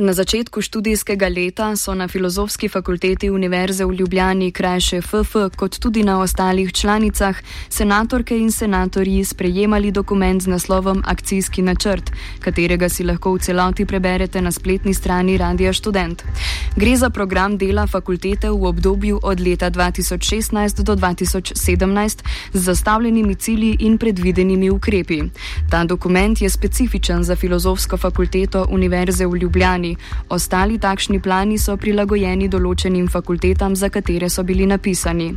Na začetku študijskega leta so na Filozofski fakulteti Univerze v Ljubljani, krajše FF, kot tudi na ostalih članicah, senatorke in senatorji sprejemali dokument z naslovom Akcijski načrt, katerega si lahko v celoti preberete na spletni strani Radia Student. Gre za program dela fakultete v obdobju od leta 2016 do 2017 z zastavljenimi cilji in predvidenimi ukrepi. Ta dokument je specifičen za Filozofsko fakulteto Univerze v Ljubljani ostali takšni plani so prilagojeni določenim fakultetam, za katere so bili napisani.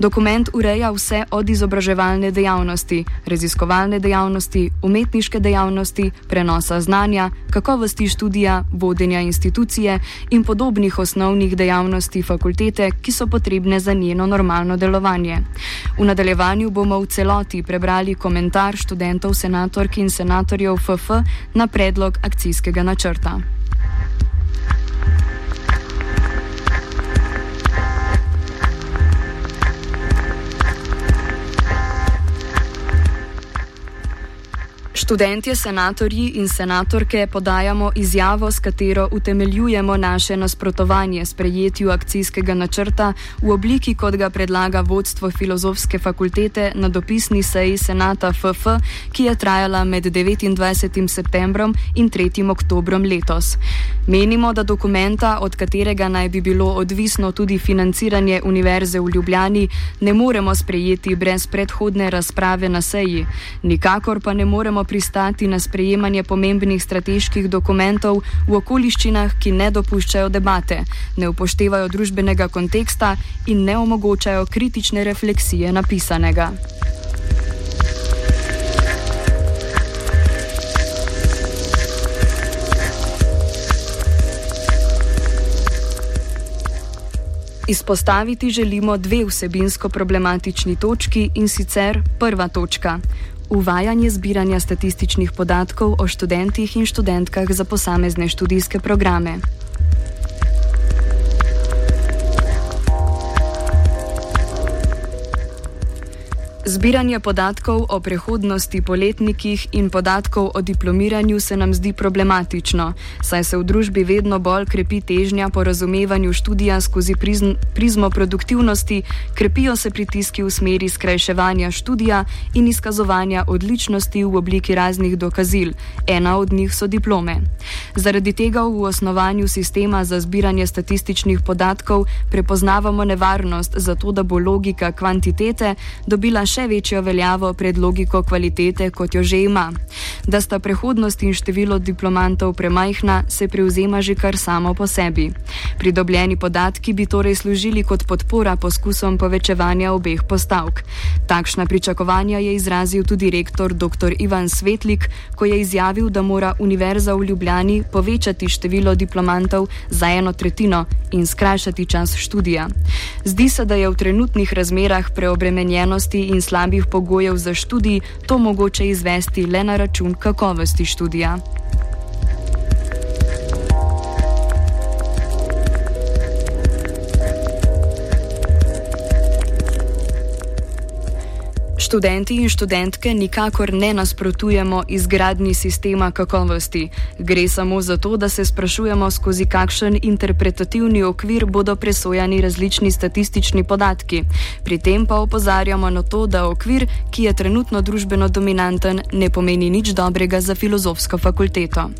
Dokument ureja vse od izobraževalne dejavnosti, raziskovalne dejavnosti, umetniške dejavnosti, prenosa znanja, kakovosti študija, vodenja institucije in podobnih osnovnih dejavnosti fakultete, ki so potrebne za njeno normalno delovanje. V nadaljevanju bomo v celoti prebrali komentar študentov, senatork in senatorjev FF na predlog akcijskega načrta. Študentje, senatorji in senatorke podajamo izjavo, s katero utemeljujemo naše nasprotovanje sprejetju akcijskega načrta v obliki, kot ga predlaga vodstvo Filozofske fakultete na dopisni seji senata FF, ki je trajala med 29. septembrom in 3. oktobrom letos. Menimo, da dokumenta, od katerega naj bi bilo odvisno tudi financiranje Univerze v Ljubljani, ne moremo sprejeti brez predhodne razprave na seji. Nikakor pa ne moremo pristati na sprejemanje pomembnih strateških dokumentov v okoliščinah, ki ne dopuščajo debate, ne upoštevajo družbenega konteksta in ne omogočajo kritične refleksije napisanega. Izpostaviti želimo dve vsebinsko problematični točki in sicer prva točka uvajanje zbiranja statističnih podatkov o študentih in študentkah za posamezne študijske programe. Zbiranje podatkov o prehodnosti po letnikih in podatkov o diplomiranju se nam zdi problematično, saj se v družbi vedno bolj krepi težnja po razumevanju študija skozi prizm, prizmo produktivnosti, krepijo se pritiski v smeri skrajševanja študija in izkazovanja odličnosti v obliki raznih dokazil, ena od njih so diplome. Zaradi tega v osnovanju sistema za zbiranje statističnih podatkov prepoznavamo nevarnost za to, da bo logika kvantitete dobila še še večjo veljavo pred logiko kvalitete, kot jo že ima. Da sta prehodnost in število diplomantov premajhna, se prevzema že kar samo po sebi. Pridobljeni podatki bi torej služili kot podpora poskusom povečevanja obeh postavk. Takšna pričakovanja je izrazil tudi rektor dr. Ivan Svetlik, ko je izjavil, da mora Univerza v Ljubljani povečati število diplomantov za eno tretjino in skrajšati čas študija. Zdi se, da je v trenutnih razmerah preobremenjenosti in slabih pogojev za študij to mogoče izvesti le na račun kakovosti študija. Študenti in študentke nikakor ne nasprotujemo izgradnji sistema kakovosti. Gre samo za to, da se sprašujemo, skozi kakšen interpretativni okvir bodo presojani različni statistični podatki. Pri tem pa opozarjamo na to, da okvir, ki je trenutno družbeno dominanten, ne pomeni nič dobrega za filozofsko fakulteto.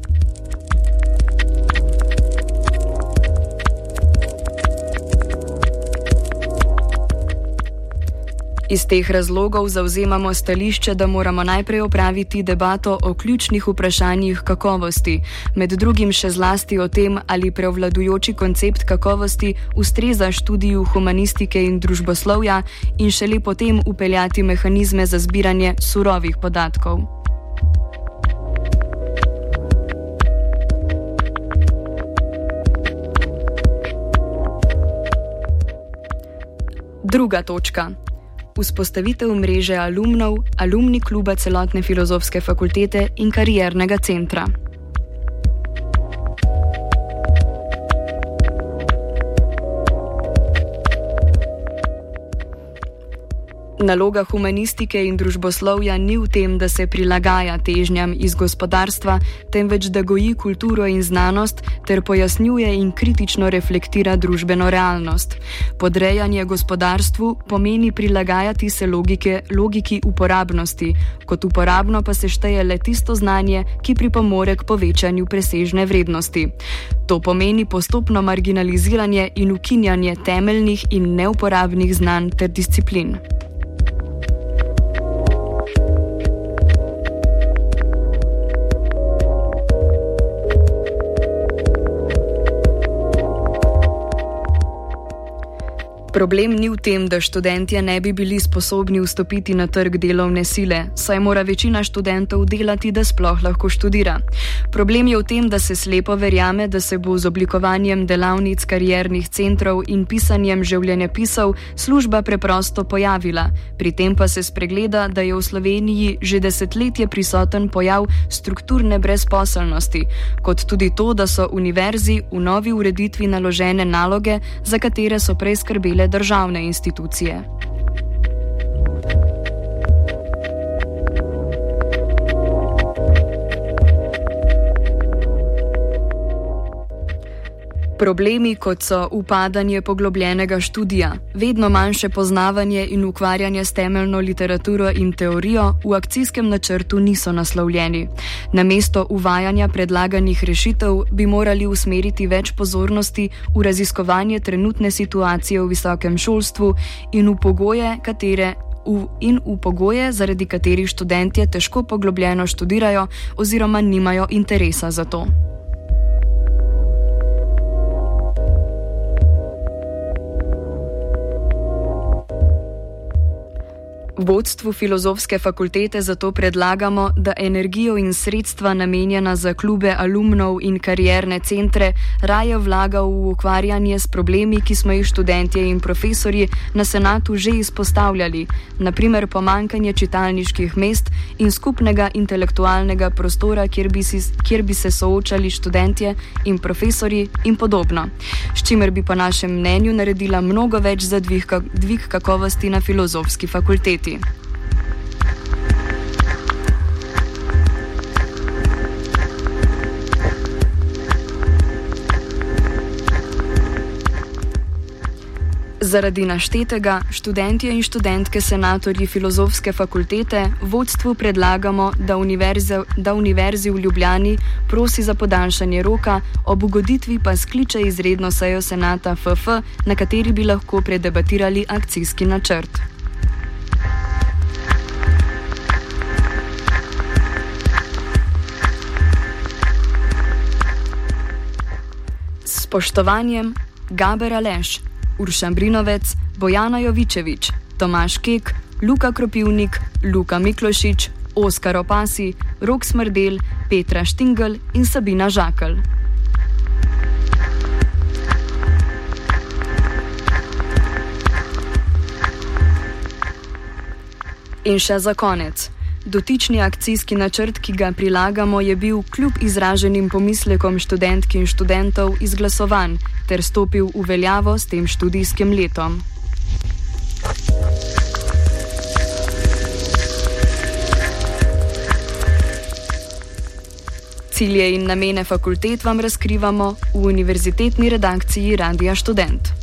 Iz teh razlogov zauzemamo stališče, da moramo najprej opraviti debato o ključnih vprašanjih kakovosti, med drugim še zlasti o tem, ali prevladujoči koncept kakovosti ustreza študiju humanistike in družboslovja in šele potem upeljati mehanizme za zbiranje surovih podatkov. Druga točka. Vzpostavitev mreže alumnov, alumni kluba celotne filozofske fakultete in kariernega centra. Naloga humanistike in družboslovja ni v tem, da se prilagaja težnjam iz gospodarstva, temveč da goji kulturo in znanost ter pojasnjuje in kritično reflektira družbeno realnost. Podrejanje gospodarstvu pomeni prilagajati se logike, logiki uporabnosti, kot uporabno pa se šteje le tisto znanje, ki pripomore k povečanju presežne vrednosti. To pomeni postopno marginaliziranje in ukinjanje temeljnih in neuporabnih znanj ter disciplin. Problem ni v tem, da študentje ne bi bili sposobni vstopiti na trg delovne sile, saj mora večina študentov delati, da sploh lahko študira. Problem je v tem, da se slepo verjame, da se bo z oblikovanjem delavnic kariernih centrov in pisanjem življenjepisov služba preprosto pojavila. Pri tem pa se spregleda, da je v Sloveniji že desetletje prisoten pojav strukturne brezposelnosti, kot tudi to, da so univerzi v novi ureditvi naložene naloge, za katere so prej skrbeli državne institucije. Problemi, kot so upadanje poglobljenega študija, vedno manjše poznavanje in ukvarjanje s temeljno literaturo in teorijo, v akcijskem načrtu niso naslovljeni. Na mesto uvajanja predlaganih rešitev bi morali usmeriti več pozornosti v raziskovanje trenutne situacije v visokem šolstvu in v pogoje, katere. V in v pogoje, zaradi katerih študentje težko poglobljeno študirajo oziroma nimajo interesa za to. Vodstvu filozofske fakultete zato predlagamo, da energijo in sredstva namenjena za klube alumnov in karierne centre raje vlaga v ukvarjanje s problemi, ki smo jih študentje in profesorji na senatu že izpostavljali, naprimer pomankanje čitalniških mest in skupnega intelektualnega prostora, kjer bi, si, kjer bi se soočali študentje in profesorji in podobno. S čimer bi po našem mnenju naredila mnogo več za dvig, dvig kakovosti na filozofski fakulteti. Zaradi naštetega študentje in študentke senatorji filozofske fakultete vodstvu predlagamo, da, univerze, da Univerzi v Ljubljani prosi za podaljšanje roka, ob ugoditvi pa skliče izredno sejo senata FF, na kateri bi lahko predebatirali akcijski načrt. Spoštovanjem Gaber Aleš, Uršan Brinovec, Bojana Jovičevič, Tomaš Kek, Luka Kropivnik, Luka Miklošič, Oskar Opasi, Rok Smrdel, Petra Štingel in Sabina Žakelj. In še za konec. Dotični akcijski načrt, ki ga prilagamo, je bil kljub izraženim pomislekom študentk in študentov izglasovan ter stopil v veljavo s tem študijskim letom. Cilje in namene fakultet vam razkrivamo v univerzitetni redakciji Radia Student.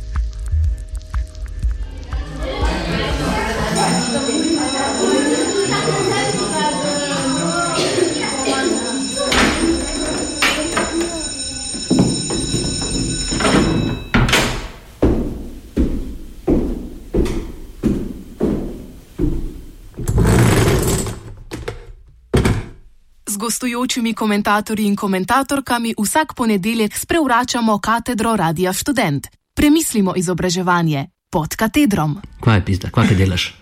Gostujočimi komentatorji in komentatorkami vsak ponedeljek sprevračamo katedro Radia Student. Premislimo izobraževanje pod katedrom. Kaj je pizda, kaj delaš?